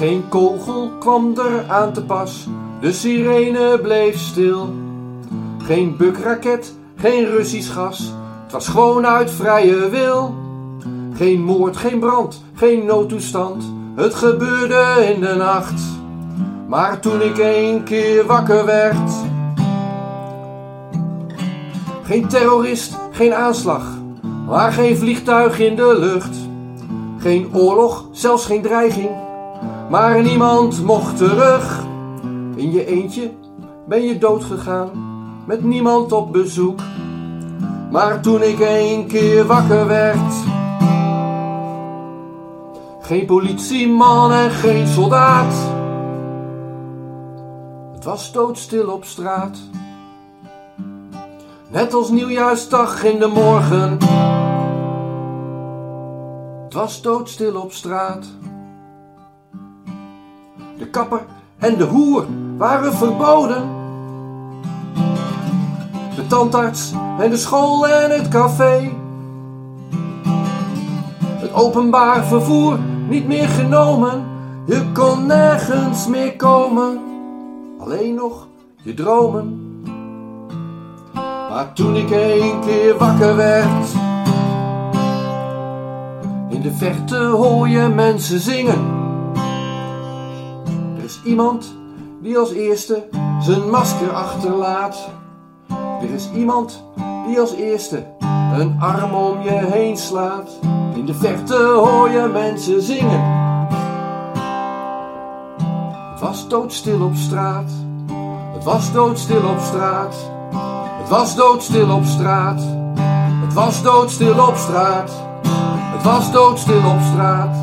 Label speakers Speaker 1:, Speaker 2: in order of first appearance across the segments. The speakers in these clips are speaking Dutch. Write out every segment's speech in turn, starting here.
Speaker 1: Geen kogel kwam er aan te pas, de sirene bleef stil. Geen bukraket, geen Russisch gas, het was gewoon uit vrije wil. Geen moord, geen brand, geen noodtoestand, het gebeurde in de nacht. Maar toen ik een keer wakker werd. Geen terrorist, geen aanslag, maar geen vliegtuig in de lucht. Geen oorlog, zelfs geen dreiging, maar niemand mocht terug. In je eentje ben je doodgegaan, met niemand op bezoek. Maar toen ik een keer wakker werd. Geen politieman en geen soldaat. Het was doodstil op straat. Net als nieuwjaarsdag in de morgen. Het was doodstil op straat. De kapper en de hoer waren verboden. De tandarts en de school en het café. Het openbaar vervoer niet meer genomen. Je kon nergens meer komen. Alleen nog je dromen. Maar toen ik een keer wakker werd. In de verte hoor je mensen zingen. Is iemand die als eerste zijn masker achterlaat. Er is iemand die als eerste een arm om je heen slaat. In de verte hoor je mensen zingen. Het was doodstil op straat. Het was doodstil op straat. Het was doodstil op straat. Het was doodstil op straat. Het was doodstil op straat.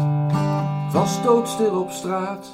Speaker 1: Het was doodstil op straat.